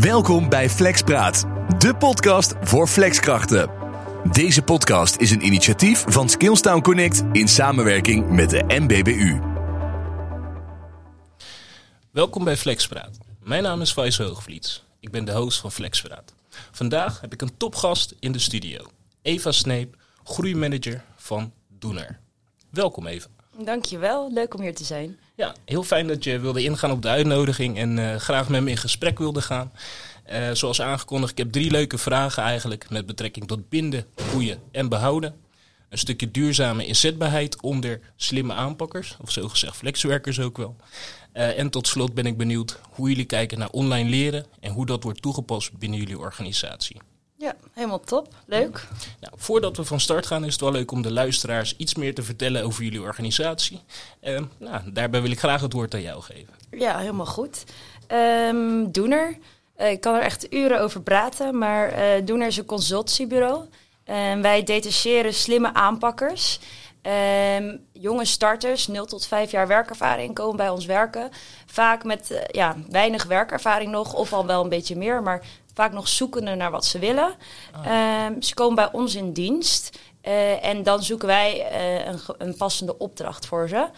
Welkom bij Flexpraat, de podcast voor flexkrachten. Deze podcast is een initiatief van Skillstown Connect in samenwerking met de MBBU. Welkom bij Flexpraat. Mijn naam is Vijs Hoogvliets. Ik ben de host van Flexpraat. Vandaag heb ik een topgast in de studio. Eva Sneep, groeimanager van Doener. Welkom Eva. Dankjewel, leuk om hier te zijn. Ja, heel fijn dat je wilde ingaan op de uitnodiging en eh, graag met me in gesprek wilde gaan. Uh, zoals aangekondigd, ik heb drie leuke vragen eigenlijk met betrekking tot binden, groeien en behouden. Een stukje duurzame inzetbaarheid onder slimme aanpakkers, of zogezegd flexwerkers ook wel. Uh, en tot slot ben ik benieuwd hoe jullie kijken naar online leren en hoe dat wordt toegepast binnen jullie organisatie. Helemaal top. Leuk. Nou, voordat we van start gaan is het wel leuk om de luisteraars iets meer te vertellen over jullie organisatie. Uh, nou, daarbij wil ik graag het woord aan jou geven. Ja, helemaal goed. Um, Doener. Uh, ik kan er echt uren over praten, maar uh, Doener is een consultiebureau. En wij detacheren slimme aanpakkers. Um, jonge starters, 0 tot 5 jaar werkervaring, komen bij ons werken. Vaak met uh, ja, weinig werkervaring nog, of al wel een beetje meer, maar vaak nog zoekende naar wat ze willen. Oh. Um, ze komen bij ons in dienst uh, en dan zoeken wij uh, een, een, passende opdracht voor ze.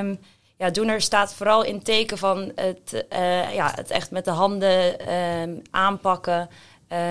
Um, ja, Doener staat vooral in teken van het, uh, ja, het echt met de handen um, aanpakken.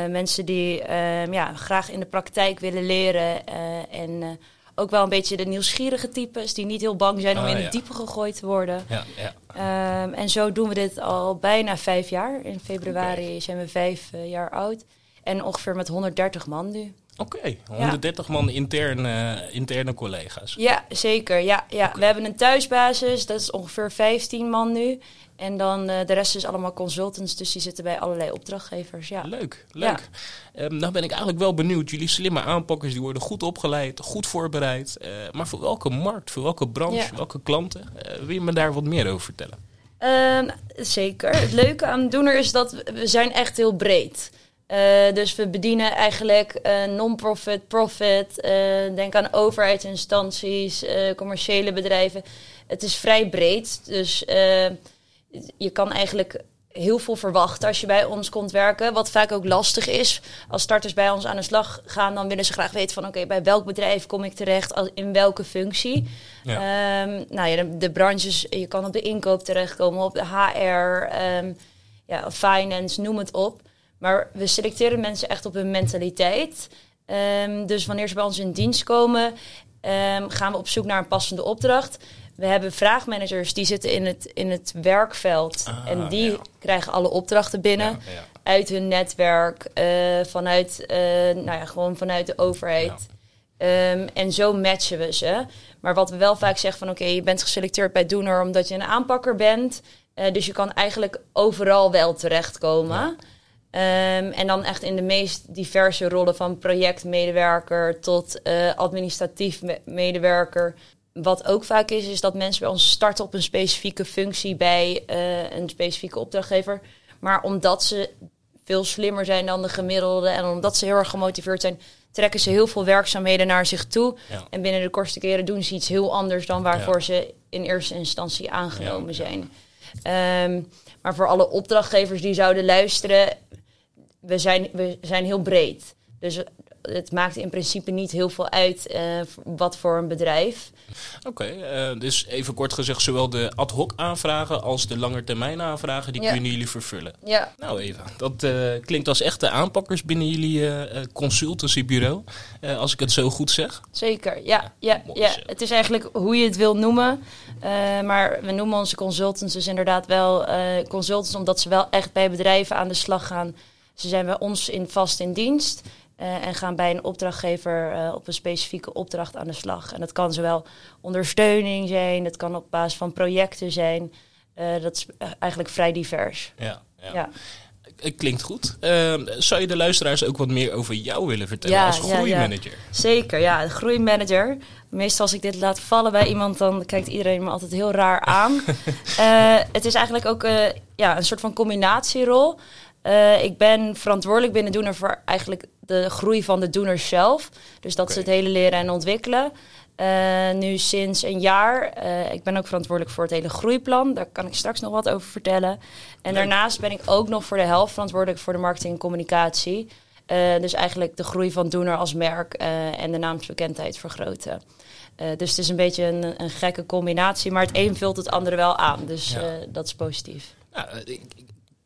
mensen die ja, graag in de praktijk willen leren en ook wel een beetje de nieuwsgierige types die niet heel bang zijn om Ah, in ja. het diepe gegooid te worden. Ja, ja. Um, en zo doen we dit al bijna vijf jaar. In februari zijn we vijf uh, jaar oud. En ongeveer met 130 man nu. Oké, okay, 130 ja. man interne, interne collega's. Ja, zeker. Ja, ja. We hebben een thuisbasis, dat is ongeveer 15 man nu. En dan uh, de rest is allemaal consultants, dus die zitten bij allerlei opdrachtgevers. Ja. Leuk, leuk. Ja. Um, nou ben ik eigenlijk wel benieuwd. Jullie slimme aanpakkers die worden goed opgeleid, goed voorbereid. Uh, maar voor welke markt, voor welke branche, Ja. welke klanten? Uh, wil je me daar wat meer over vertellen? Uh, zeker. Het leuke aan Doener is dat we, zijn echt heel breed uh, dus we bedienen eigenlijk uh, non-profit, profit, uh, denk aan overheidsinstanties, commerciële bedrijven. Het is vrij breed, dus je kan eigenlijk heel veel verwachten als je bij ons komt werken. Wat vaak ook lastig is. Als starters bij ons aan de slag gaan, dan willen ze graag weten van... oké, okay, bij welk bedrijf kom ik terecht, in welke functie. Ja. Um, nou ja, de, de, branches, je kan op de inkoop terechtkomen, op de HR, um, ja, finance, noem het op. Maar we selecteren mensen echt op hun mentaliteit. Um, dus wanneer ze bij ons in dienst komen, gaan we op zoek naar een passende opdracht. We hebben vraagmanagers die zitten in het, in het werkveld. Ah, en die ja. krijgen alle opdrachten binnen. Ja, ja. Uit hun netwerk, uh, vanuit, uh, nou ja, gewoon vanuit de overheid. Um, en zo matchen we ze. Maar wat we wel vaak zeggen van oké, okay, je bent geselecteerd bij Doener omdat je een aanpakker bent. Uh, dus je kan eigenlijk overal wel terechtkomen. Um, en dan echt in de meest diverse rollen van projectmedewerker tot uh, administratief me medewerker. Wat ook vaak is, is dat mensen bij ons starten op een specifieke functie bij uh, een specifieke opdrachtgever. Maar omdat ze veel slimmer zijn dan de gemiddelde en omdat ze heel erg gemotiveerd zijn, trekken ze heel veel werkzaamheden naar zich toe. Ja. En binnen de kortste keren doen ze iets heel anders dan waarvoor ja. ze in eerste instantie aangenomen Ja, zijn. Um, maar voor alle opdrachtgevers die zouden luisteren, we zijn, we zijn heel breed. Dus het maakt in principe niet heel veel uit uh, wat voor een bedrijf. Oké, okay, uh, dus even kort gezegd, zowel de ad hoc aanvragen als de langetermijn aanvragen, die Ja. kunnen jullie vervullen. Ja, Nou Eva, dat uh, klinkt als echte aanpakkers binnen jullie consultancybureau, als ik het zo goed zeg. zeker. Ja, ja, ja. het is eigenlijk hoe je het wil noemen. Maar we noemen onze consultants dus inderdaad wel consultants, omdat ze wel echt bij bedrijven aan de slag gaan. Ze zijn bij ons in, vast in dienst. Uh, en gaan bij een opdrachtgever uh, op een specifieke opdracht aan de slag. En dat kan zowel ondersteuning zijn, dat kan op basis van projecten zijn. Uh, dat is eigenlijk vrij divers. Ja, ja. Ja. Het klinkt goed. Uh, zou je de luisteraars ook wat meer over jou willen vertellen Ja, als ja, ja. groeimanager? Zeker, ja, groeimanager. Meestal als ik dit laat vallen bij iemand, dan kijkt iedereen me altijd heel raar aan. Eh, het is eigenlijk ook eh, ja, een soort van combinatierol. Eh, ik ben verantwoordelijk binnen Doener voor eigenlijk de groei van de Doeners zelf. Dus dat is Oké. het hele leren en ontwikkelen. Eh, nu sinds een jaar. Eh, ik ben ook verantwoordelijk voor het hele groeiplan. Daar kan ik straks nog wat over vertellen. En Leuk. daarnaast ben ik ook nog voor de helft verantwoordelijk voor de marketing en communicatie. Dus eigenlijk de groei van Doener als merk en de naamsbekendheid vergroten. Dus het is een beetje een, een gekke combinatie, maar het een vult het andere wel aan. Dus Ja. dat is positief. Ja, ik-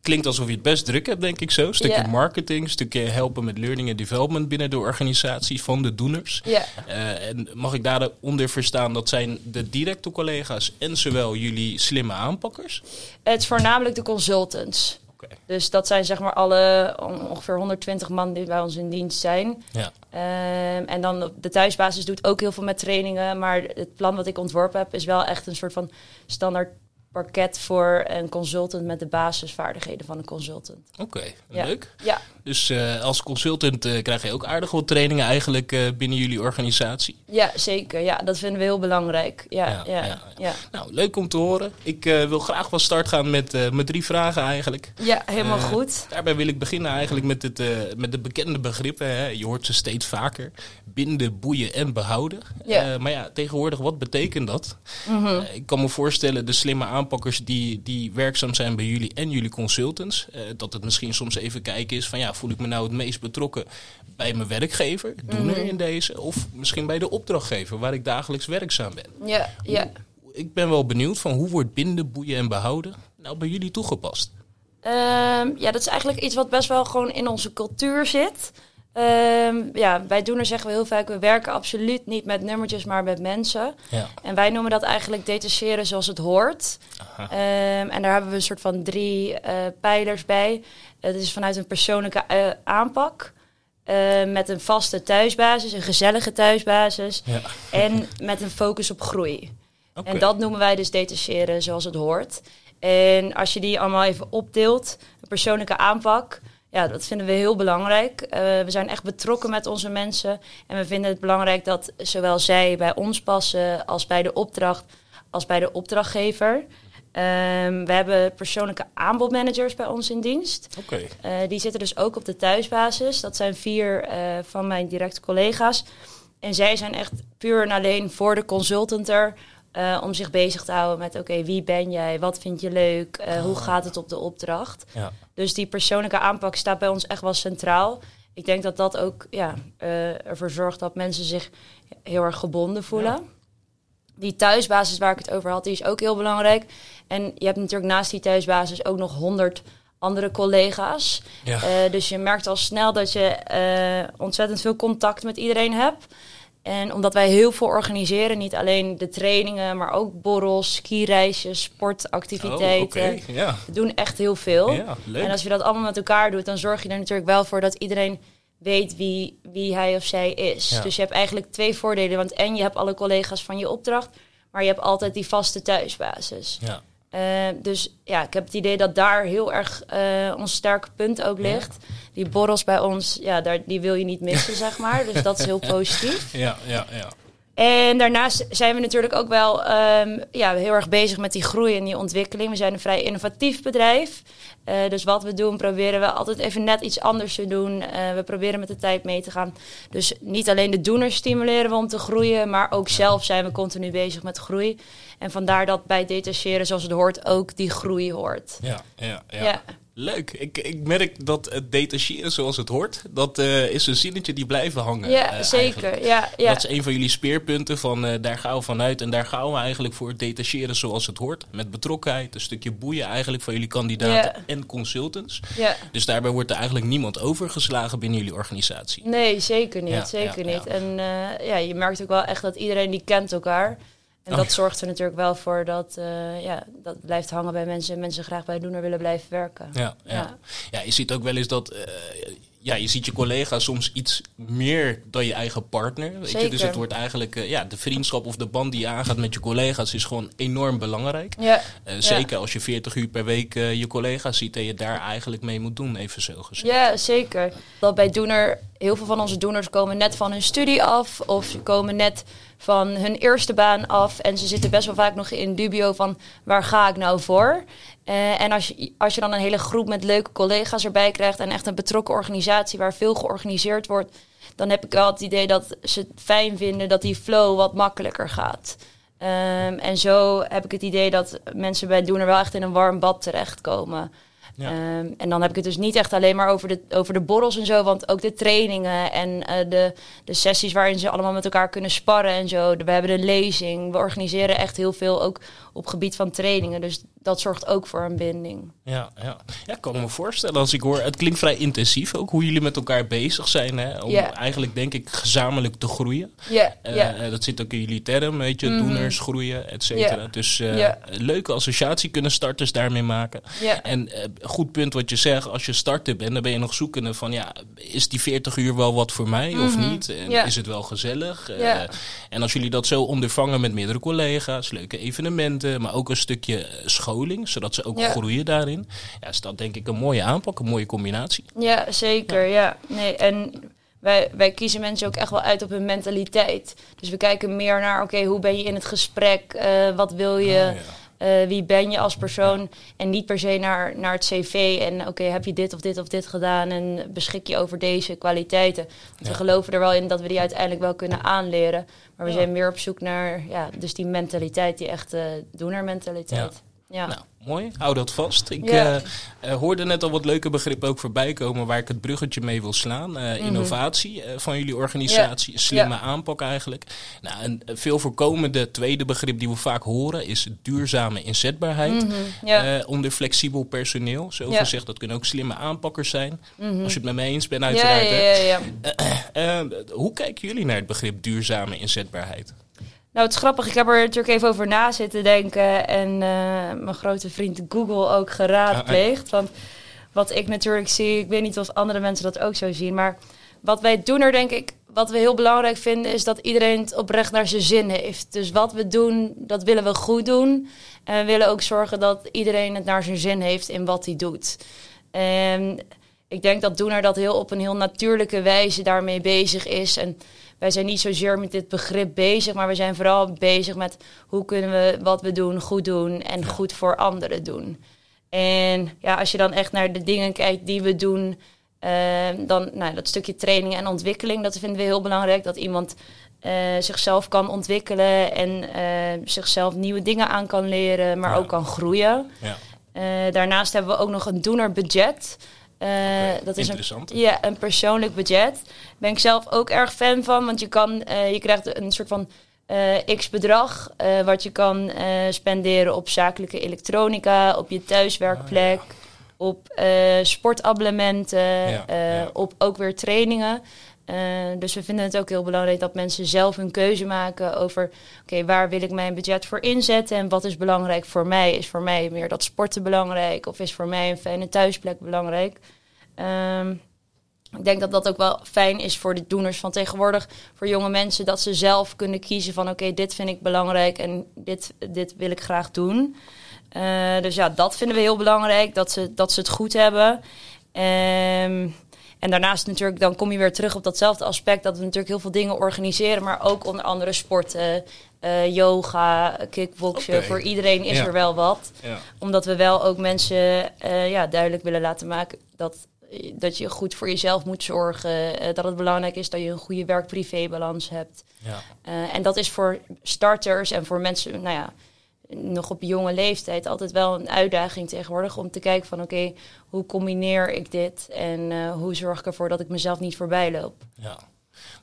klinkt alsof je het best druk hebt, denk ik zo. Een stukje marketing, een stukje helpen met learning en development binnen de organisatie van de doeners. Eh, en mag ik daaronder verstaan dat zijn de directe collega's en zowel jullie slimme aanpakkers? het is voornamelijk de consultants. Dus dat zijn zeg maar alle on- ongeveer 120 man die bij ons in dienst zijn. Ja. Ehm, en dan de thuisbasis doet ook heel veel met trainingen. Maar het plan wat ik ontworpen heb is wel echt een soort van standaard parket voor een consultant met de basisvaardigheden van een consultant. Oké, Ja. leuk. Ja, Dus eh, als consultant eh, krijg je ook aardig wat trainingen eigenlijk eh, binnen jullie organisatie. ja zeker. Ja, dat vinden we heel belangrijk. Ja, Ja, ja, ja, ja. Nou, leuk om te horen. Ik wil graag van start gaan met, met drie vragen eigenlijk. Ja, helemaal goed. Daarbij wil ik beginnen eigenlijk met, het, met de bekende begrippen. Hè. Je hoort ze steeds vaker. Binden, boeien en behouden. Ja. Maar ja, tegenwoordig, wat betekent dat? Mhm. Ik kan me voorstellen, de slimme aanpakkers die, die werkzaam zijn bij jullie en jullie consultants. eh, dat het misschien soms even kijken is van ja, voel ik me nou het meest betrokken bij mijn werkgever, doener Mhm. in deze. Of misschien bij de opdrachtgever waar ik dagelijks werkzaam ben. Ja, ja. Ik ben wel benieuwd van hoe wordt binden, boeien en behouden nou bij jullie toegepast? Ehm, ja, dat is eigenlijk iets wat best wel gewoon in onze cultuur zit. Ehm, ja, bij Doener zeggen we heel vaak, we werken absoluut niet met nummertjes, maar met mensen. Ja. En wij noemen dat eigenlijk detacheren zoals het hoort. Ehm, en daar hebben we een soort van drie eh, pijlers bij. Het is vanuit een persoonlijke eh, aanpak. eh, met een vaste thuisbasis, een gezellige thuisbasis. Ja. En met een focus op groei. En dat noemen wij dus detacheren zoals het hoort. En als je die allemaal even opdeelt, een persoonlijke aanpak, ja, dat vinden we heel belangrijk. Eh, we zijn echt betrokken met onze mensen. En we vinden het belangrijk dat zowel zij bij ons passen als bij de opdracht, als bij de opdrachtgever. Ehm, we hebben persoonlijke aanbodmanagers bij ons in dienst. Oké. Eh, die zitten dus ook op de thuisbasis. Dat zijn vier eh, van mijn directe collega's. En zij zijn echt puur en alleen voor de consultant er. Eh, om zich bezig te houden met: oké, wie ben jij? Wat vind je leuk? Eh, hoe gaat het op de opdracht? Ja. Dus die persoonlijke aanpak staat bij ons echt wel centraal. Ik denk dat dat ook ja, eh, ervoor zorgt dat mensen zich heel erg gebonden voelen. Die thuisbasis waar ik het over had, die is ook heel belangrijk. En je hebt natuurlijk naast die thuisbasis ook nog honderd andere collega's. Ja. Dus je merkt al snel dat je ontzettend veel contact met iedereen hebt. En omdat wij heel veel organiseren, niet alleen de trainingen, maar ook borrels, skireisjes, sportactiviteiten. Oh. Ja. We doen echt heel veel. Ja. En als je dat allemaal met elkaar doet, dan zorg je er natuurlijk wel voor dat iedereen weet wie, wie hij of zij is. Ja. Dus je hebt eigenlijk twee voordelen. Want en je hebt alle collega's van je opdracht, maar je hebt altijd die vaste thuisbasis. Ja. Eh, dus ja, ik heb het idee dat daar heel erg eh, ons sterke punt ook ligt. Die borrels bij ons, ja, daar, die wil je niet missen, zeg maar. Dus dat is heel positief. Ja, ja, ja. En daarnaast zijn we natuurlijk ook wel ehm, ja, heel erg bezig met die groei en die ontwikkeling. We zijn een vrij innovatief bedrijf. Eh, dus wat we doen, proberen we altijd even net iets anders te doen. Eh, we proberen met de tijd mee te gaan. Dus niet alleen de doeners stimuleren we om te groeien, maar ook zelf zijn we continu bezig met groei. En vandaar dat bij detacheren, zoals het hoort, ook die groei hoort. Ja, ja, ja. Ja. Leuk. Ik, ik merk dat het detacheren zoals het hoort, dat eh, is een zinnetje die blijven hangen. Ja, eh, zeker. Ja, ja. Dat is een van jullie speerpunten van eh, daar gaan we vanuit. En daar gaan we eigenlijk voor detacheren zoals het hoort. Met betrokkenheid, een stukje boeien eigenlijk van jullie kandidaten Ja. en consultants. ja. Dus daarbij wordt er eigenlijk niemand overgeslagen binnen jullie organisatie. Nee, zeker niet. Ja, zeker niet. En ja, je merkt ook wel echt dat iedereen die kent elkaar. En Oh, dat ja. zorgt er natuurlijk wel voor dat eh, ja, dat blijft hangen bij mensen en mensen graag bij Doener willen blijven werken. Ja, ja. Ja. ja. je ziet ook wel eens dat. eh, ja, je ziet je collega soms iets meer dan je eigen partner. Weet je? Dus het wordt eigenlijk. eh, ja, de vriendschap of de band die je aangaat met je collega's is gewoon enorm belangrijk. Ja, zeker als je 40 uur per week je collega's ziet en je daar eigenlijk mee moet doen, even zo gezegd. ja, zeker. Dat bij Doener, heel veel van onze doeners komen net van hun studie af. Of ze komen net van hun eerste baan af. En ze zitten best wel vaak nog in dubio van waar ga ik nou voor? Eh, en als je, als je dan een hele groep met leuke collega's erbij krijgt en echt een betrokken organisatie waar veel georganiseerd wordt, dan heb ik wel het idee dat ze het fijn vinden dat die flow wat makkelijker gaat. Ehm, en zo heb ik het idee dat mensen bij Doener wel echt in een warm bad terechtkomen. Ehm, en dan heb ik het dus niet echt alleen maar over de, over de borrels en zo, want ook de trainingen en eh, de, de sessies waarin ze allemaal met elkaar kunnen sparren en zo. We hebben een lezing. We organiseren echt heel veel ook op gebied van trainingen. Dus dat zorgt ook voor een binding. Ja, ja. ja, ik kan me voorstellen als ik hoor. Het klinkt vrij intensief ook hoe jullie met elkaar bezig zijn. Hè? Om eigenlijk, denk ik, gezamenlijk te groeien. Ja, Eh, eh, dat zit ook in jullie term, weet je, Mhm. doeners, groeien, et cetera. Dus een leuke associatie kunnen starters daarmee maken. En eh, goed punt wat je zegt, als je starter bent, dan ben je nog zoekende van ja, is die 40 uur wel wat voor mij of Mhm. niet? En. Is het wel gezellig? En als jullie dat zo ondervangen met meerdere collega's, leuke evenementen, maar ook een stukje eh, scholing, zodat ze ook Ja. groeien daarin, ja, is dat denk ik een mooie aanpak, een mooie combinatie. Ja, zeker. Ja. Nee, en wij, wij kiezen mensen ook echt wel uit op hun mentaliteit. Dus we kijken meer naar, oké, hoe ben je in het gesprek? Eh, wat wil je? Oh, ja. Eh, wie ben je als persoon? En niet per se naar, naar het cv. En oké, heb je dit of dit of dit gedaan? En beschik je over deze kwaliteiten? Want Ja. we geloven er wel in dat we die uiteindelijk wel kunnen aanleren. Maar we Ja. zijn meer op zoek naar, ja, dus die mentaliteit, die echte doenermentaliteit. Ja. Nou, mooi. Hou dat vast. Ik Ja. eh, eh, hoorde net al wat leuke begrippen ook voorbij komen waar ik het bruggetje mee wil slaan. Eh, Innovatie eh, van jullie organisatie, slimme Mhm. Ja. aanpak eigenlijk. Nou, een veel voorkomende tweede begrip die we vaak horen is duurzame inzetbaarheid. Mhm, onder flexibel personeel. Zo gezegd, dat kunnen ook slimme aanpakkers zijn. Mhm. Als je het met mij eens bent, uiteraard. hoe kijken jullie naar het begrip duurzame inzetbaarheid? Nou, het is grappig. Ik heb er natuurlijk even over na zitten denken. En eh, mijn grote vriend Google ook geraadpleegd. Want wat ik natuurlijk zie, ik weet niet of andere mensen dat ook zo zien. Maar wat wij doen er, denk ik, wat we heel belangrijk vinden, is dat iedereen het oprecht naar zijn zin heeft. Dus wat we doen, dat willen we goed doen. En we willen ook zorgen dat iedereen het naar zijn zin heeft in wat hij doet. En ik denk dat Doener dat heel op een heel natuurlijke wijze daarmee bezig is. En wij zijn niet zozeer met dit begrip bezig, maar we zijn vooral bezig met hoe kunnen we wat we doen goed doen en goed voor anderen doen. En ja, als je dan echt naar de dingen kijkt die we doen, eh, dan nou, dat stukje training en ontwikkeling, dat vinden we heel belangrijk. Dat iemand eh, zichzelf kan ontwikkelen en eh, zichzelf nieuwe dingen aan kan leren, maar Ja. ook kan groeien. Ja, Eh, daarnaast hebben we ook nog een doenerbudget. Eh dat is een, interessant. ja, een persoonlijk budget. Daar ben ik zelf ook erg fan van, want je, kan, eh, je krijgt een soort van eh, x bedrag eh, wat je kan spenderen op zakelijke elektronica, op je thuiswerkplek, op eh, sportabonnementen, Ja, ja. op ook weer trainingen. Eh, dus we vinden het ook heel belangrijk dat mensen zelf een keuze maken over... oké, waar wil ik mijn budget voor inzetten en wat is belangrijk voor mij? Is voor mij meer dat sporten belangrijk of is voor mij een fijne thuisplek belangrijk? Ehm, ik denk dat dat ook wel fijn is voor de doeners van tegenwoordig, voor jonge mensen, dat ze zelf kunnen kiezen van oké, dit vind ik belangrijk en dit, dit wil ik graag doen. Eh, dus ja, dat vinden we heel belangrijk, dat ze, dat ze het goed hebben. Ehm, en daarnaast natuurlijk, dan kom je weer terug op datzelfde aspect, dat we natuurlijk heel veel dingen organiseren, maar ook onder andere sporten, eh, yoga, kickboksen. Voor iedereen is Ja. er wel wat Ja. omdat we wel ook mensen eh, ja, duidelijk willen laten maken dat, dat je goed voor jezelf moet zorgen. eh, dat het belangrijk is dat je een goede werk-privé-balans hebt. Ja. Eh, en dat is voor starters en voor mensen, nou ja, nog op jonge leeftijd altijd wel een uitdaging tegenwoordig om te kijken van oké, hoe combineer ik dit en eh, hoe zorg ik ervoor dat ik mezelf niet voorbij loop. Ja.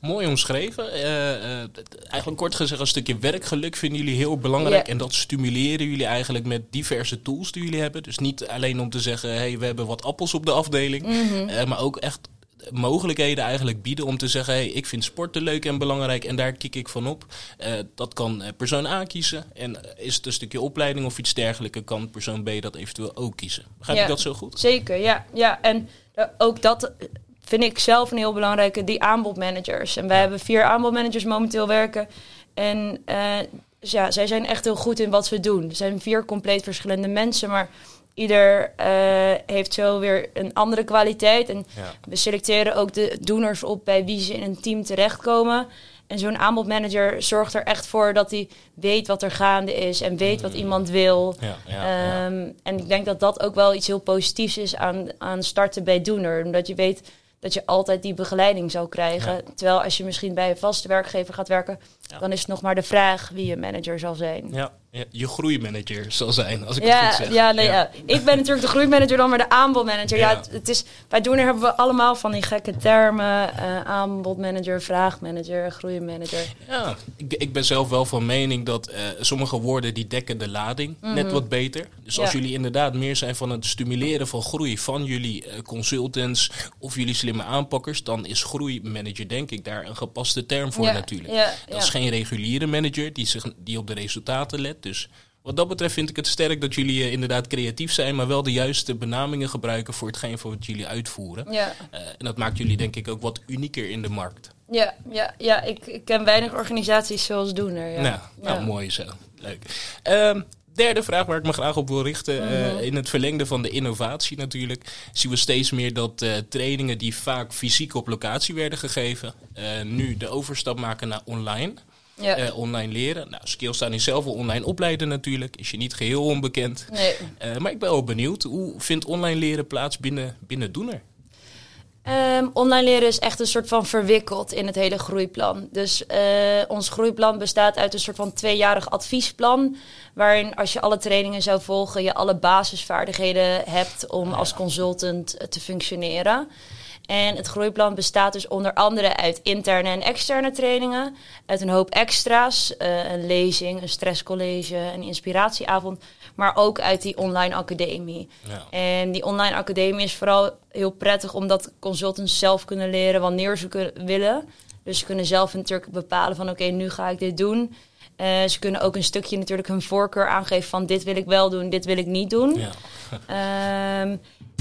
Mooi omschreven. Eh, eh, eigenlijk kort gezegd, een stukje werkgeluk vinden jullie heel belangrijk. Ja. En dat stimuleren jullie eigenlijk met diverse tools die jullie hebben. Dus niet alleen om te zeggen, hey, we hebben wat appels op de afdeling. Mhm. maar ook echt mogelijkheden eigenlijk bieden om te zeggen, hey, ik vind sporten leuk en belangrijk en daar kik ik van op. Eh, dat kan eh, persoon A kiezen. En eh, is het een stukje opleiding of iets dergelijks, kan persoon B dat eventueel ook kiezen. Begrijp Ja. ik dat zo goed? Zeker, ja. ja. En ook dat vind ik zelf een heel belangrijke, die aanbodmanagers. En wij hebben vier aanbodmanagers momenteel werken. En dus ja, zij zijn echt heel goed in wat ze doen. Er zijn vier compleet verschillende mensen, maar ieder eh, heeft zo weer een andere kwaliteit. En Ja. we selecteren ook de doeners op bij wie ze in een team terechtkomen. En zo'n aanbodmanager zorgt er echt voor dat hij weet wat er gaande is en weet wat iemand wil. Ja, ja, ja. Ehm, En ik denk dat dat ook wel iets heel positiefs is aan, aan starten bij Doener. Omdat je weet dat je altijd die begeleiding zou krijgen. Terwijl als je misschien bij een vaste werkgever gaat werken, dan is het nog maar de vraag wie je manager zal zijn. Ja, ja je groeimanager zal zijn, als ik ja, het goed zeg. Ja, nee, ja. ik ben natuurlijk de groeimanager dan, maar de aanbodmanager. Ja, het, het is, bij Doener hebben we allemaal van die gekke termen. eh, aanbodmanager, vraagmanager, groeimanager. Ja, ik, ik ben zelf wel van mening dat eh, sommige woorden die dekken de lading net wat beter. Dus als Mhm. Jullie inderdaad meer zijn van het stimuleren van groei van jullie eh, consultants of jullie slimme aanpakkers, dan is groeimanager denk ik daar een gepaste term voor natuurlijk. ja, dat ja. is geen reguliere manager die, zich, die op de resultaten let. Dus wat dat betreft vind ik het sterk dat jullie eh, inderdaad creatief zijn, maar wel de juiste benamingen gebruiken voor hetgeen voor wat jullie uitvoeren. Ja, Eh, en dat maakt jullie denk ik ook wat unieker in de markt. ja, ja, ja ik, ik ken weinig organisaties zoals Doener. Ja. Nou, nou, Ja. mooi zo. Leuk. Ehm, derde vraag waar ik me graag op wil richten. Mhm. eh, in het verlengde van de innovatie natuurlijk. Zien we steeds meer dat trainingen die vaak fysiek op locatie werden gegeven. nu de overstap maken naar online. Ja. eh, online leren. Nou, Skillstaan is zelf wel online opleiden natuurlijk. Is je niet geheel onbekend. Nee. Eh, maar ik ben wel benieuwd. Hoe vindt online leren plaats binnen, binnen Doener? Ehm, online leren is echt een soort van verwikkeld in het hele groeiplan. Dus eh, ons groeiplan bestaat uit een soort van tweejarig adviesplan. Waarin als je alle trainingen zou volgen, je alle basisvaardigheden hebt om als consultant te functioneren. En het groeiplan bestaat dus onder andere uit interne en externe trainingen. Uit een hoop extra's, eh, een lezing, een stresscollege, een inspiratieavond. Maar ook uit die online academie. Ja. En die online academie is vooral heel prettig omdat consultants zelf kunnen leren wanneer ze kunnen, willen. Dus ze kunnen zelf natuurlijk bepalen van oké, nu ga ik dit doen. Eh, ze kunnen ook een stukje natuurlijk hun voorkeur aangeven van dit wil ik wel doen, dit wil ik niet doen. Ja. Ehm,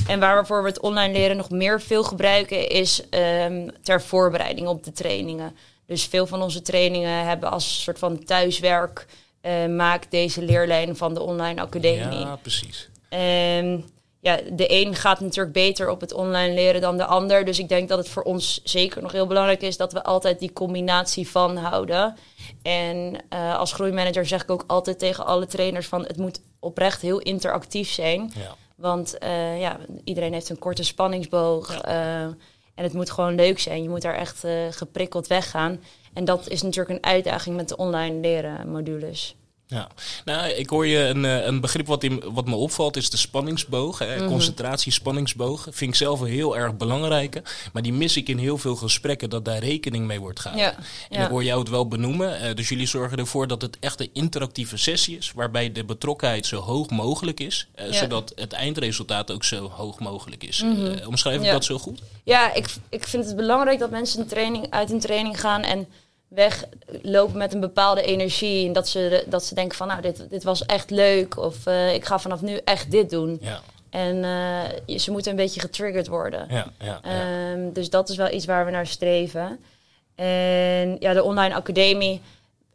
en waarvoor we het online leren nog meer veel gebruiken is ehm, ter voorbereiding op de trainingen. Dus veel van onze trainingen hebben als soort van thuiswerk eh, maak deze leerlijn van de online academie. ja, precies. En ja, de een gaat natuurlijk beter op het online leren dan de ander. Dus ik denk dat het voor ons zeker nog heel belangrijk is dat we altijd die combinatie van houden. En eh, als groeimanager zeg ik ook altijd tegen alle trainers van het moet oprecht heel interactief zijn. Ja. Want eh, ja, iedereen heeft een korte spanningsboog. eh, en het moet gewoon leuk zijn. Je moet daar echt geprikkeld weggaan. En dat is natuurlijk een uitdaging met de online leren modules. Ja, nou, ik hoor je een, eh, een begrip wat, in, wat me opvalt, is de spanningsboog. Hè. Mhm. Concentratie, spanningsboog. Vind ik zelf een heel erg belangrijke. Maar die mis ik in heel veel gesprekken, dat daar rekening mee wordt gehouden. Ja, En ja. ik hoor jou het wel benoemen. eh, dus jullie zorgen ervoor dat het echt een interactieve sessie is. Waarbij de betrokkenheid zo hoog mogelijk is. eh, Ja. Zodat het eindresultaat ook zo hoog mogelijk is. Eh, omschrijf ik Mhm. Dat zo goed? Ja, ik, ik vind het belangrijk dat mensen een training, uit een training gaan en weglopen met een bepaalde energie. En dat ze, dat ze denken van, nou, dit, dit was echt leuk. Of eh, ik ga vanaf nu echt dit doen. Ja, En eh, ze moeten een beetje getriggerd worden. ja, ja. ja. Ehm, dus dat is wel iets waar we naar streven. En ja, de online academie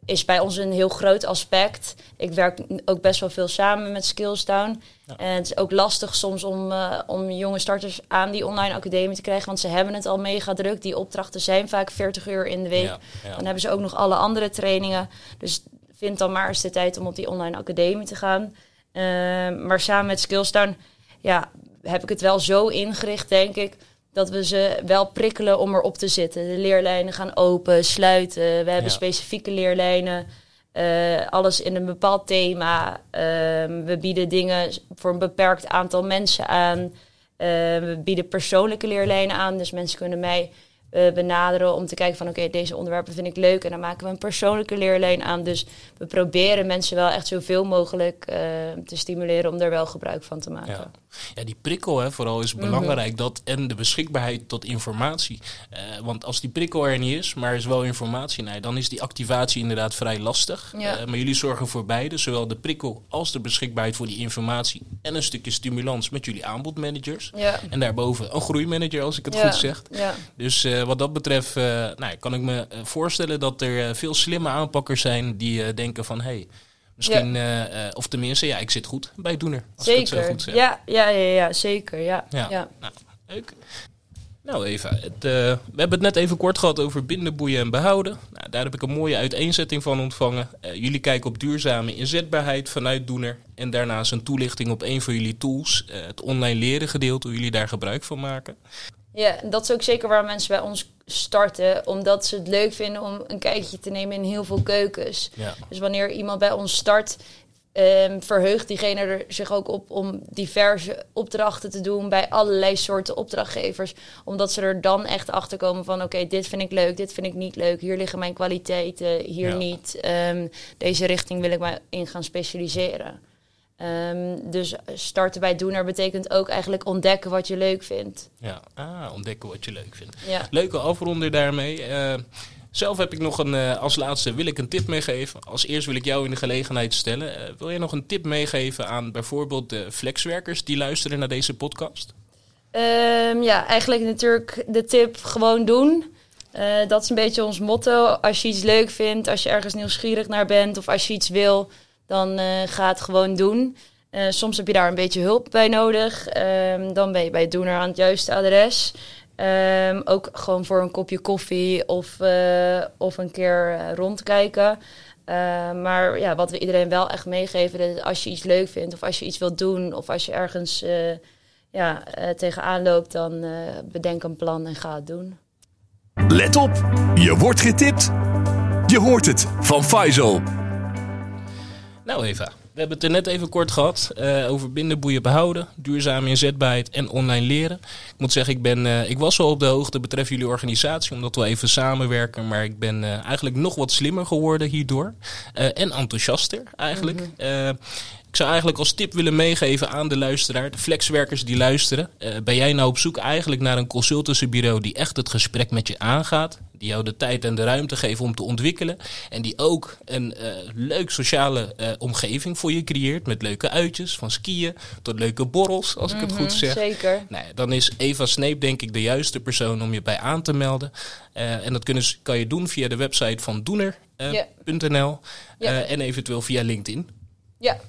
is bij ons een heel groot aspect. Ik werk ook best wel veel samen met Skillstown. En het is ook lastig soms om, eh, om jonge starters aan die online academie te krijgen. Want ze hebben het al mega druk. Die opdrachten zijn vaak 40 uur in de week. Ja, ja. Dan hebben ze ook nog alle andere trainingen. Dus vind dan maar eens de tijd om op die online academie te gaan. Ehm, maar samen met Skillstown ja, heb ik het wel zo ingericht, denk ik, dat we ze wel prikkelen om erop te zitten. De leerlijnen gaan open, sluiten. We hebben Ja. specifieke leerlijnen. eh, alles in een bepaald thema. Ehm, we bieden dingen voor een beperkt aantal mensen aan. Eh, we bieden persoonlijke leerlijnen aan. Dus mensen kunnen mij eh, benaderen om te kijken van oké, deze onderwerpen vind ik leuk. En dan maken we een persoonlijke leerlijn aan. Dus we proberen mensen wel echt zoveel mogelijk eh, te stimuleren om er wel gebruik van te maken. Ja. ja, die prikkel hè, vooral is belangrijk. Dat, en de beschikbaarheid tot informatie. Eh, want als die prikkel er niet is, maar er is wel informatie, nee, dan is die activatie inderdaad vrij lastig. Ja. Maar jullie zorgen voor beide, zowel de prikkel als de beschikbaarheid voor die informatie. En een stukje stimulans met jullie aanbodmanagers. Ja. En daarboven een groeimanager, als ik het Ja, goed zeg. Ja. Dus wat dat betreft eh, nou, kan ik me eh, voorstellen dat er eh, veel slimme aanpakkers zijn die eh, denken van... Hey, misschien, eh, eh, of tenminste, ja, ik zit goed bij Doener. Als ik het zo Zeker. goed zeg. Ja, ja, ja, ja, zeker. Ja. Ja. Ja. Nou, leuk. Nou Eva, het, eh, we hebben het net even kort gehad over binden, boeien en behouden. Nou, daar heb ik een mooie uiteenzetting van ontvangen. Eh, jullie kijken op duurzame inzetbaarheid vanuit Doener. En daarnaast een toelichting op een van jullie tools, eh, het online leren gedeelte, hoe jullie daar gebruik van maken. Ja, dat is ook zeker waar mensen bij ons starten. Omdat ze het leuk vinden om een kijkje te nemen in heel veel keukens. Ja. Dus wanneer iemand bij ons start, ehm, verheugt diegene er zich ook op om diverse opdrachten te doen bij allerlei soorten opdrachtgevers. Omdat ze er dan echt achter komen van oké, dit vind ik leuk, dit vind ik niet leuk. Hier liggen mijn kwaliteiten, hier Ja. niet. Ehm, deze richting wil ik mij in gaan specialiseren. Ehm, dus starten bij Doener betekent ook eigenlijk ontdekken wat je leuk vindt. Ja, ah, ontdekken wat je leuk vindt. Ja. Leuke afronder daarmee. Eh, zelf heb ik nog een, eh, als laatste wil ik een tip meegeven. Als eerst wil ik jou in de gelegenheid stellen. Eh, wil je nog een tip meegeven aan bijvoorbeeld de flexwerkers die luisteren naar deze podcast? Ehm, ja, eigenlijk natuurlijk de tip gewoon doen. Dat is een beetje ons motto. Als je iets leuk vindt, als je ergens nieuwsgierig naar bent of als je iets wil, dan eh, ga het gewoon doen. Eh, soms heb je daar een beetje hulp bij nodig. Ehm, dan ben je bij Doener aan het juiste adres. Ehm, ook gewoon voor een kopje koffie of, eh, of een keer rondkijken. Maar ja, wat we iedereen wel echt meegeven, is als je iets leuk vindt of als je iets wilt doen of als je ergens ja, eh, tegenaan loopt, dan bedenk een plan en ga het doen. Let op, je wordt getipt. Je hoort het van Faisal. Nou Eva, we hebben het er net even kort gehad eh, over binden, boeien, behouden, duurzame inzetbaarheid en online leren. Ik moet zeggen, ik, ben, eh, ik was al op de hoogte betreft jullie organisatie, omdat we even samenwerken. Maar ik ben eh, eigenlijk nog wat slimmer geworden hierdoor. En enthousiaster eigenlijk. Eh, ik zou eigenlijk als tip willen meegeven aan de luisteraar, de flexwerkers die luisteren. Eh, ben jij nou op zoek eigenlijk naar een consultancybureau die echt het gesprek met je aangaat? Die jou de tijd en de ruimte geven om te ontwikkelen. En die ook een eh, leuk sociale eh, omgeving voor je creëert. Met leuke uitjes, van skiën tot leuke borrels, als ik het goed zeg. Zeker. Nou dan is Eva Sneep denk ik de juiste persoon om je bij aan te melden. En dat kunnen, kan je doen via de website van doener.nl en eventueel via LinkedIn. Ja,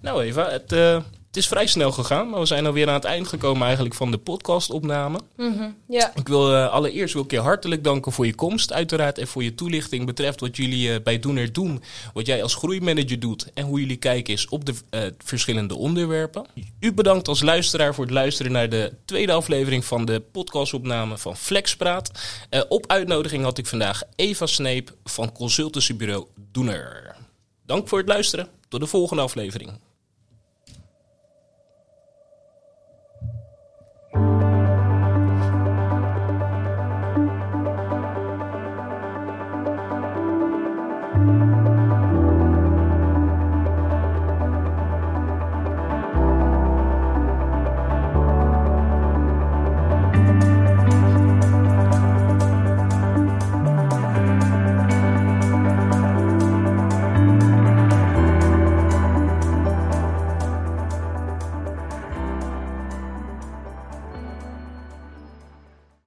Nou Eva, het, eh, het is vrij snel gegaan, maar we zijn alweer aan het eind gekomen eigenlijk van de podcastopname. Mhm. ja. Ik wil eh, allereerst wil ik je hartelijk danken voor je komst, uiteraard, en voor je toelichting betreft wat jullie eh, bij Doener doen, wat jij als groeimanager doet en hoe jullie kijken is op de verschillende onderwerpen. U bedankt als luisteraar voor het luisteren naar de tweede aflevering van de podcastopname van Flexpraat. Op uitnodiging had ik vandaag Eva Sneep van consultancybureau Doener. Dank voor het luisteren. Tot de volgende aflevering.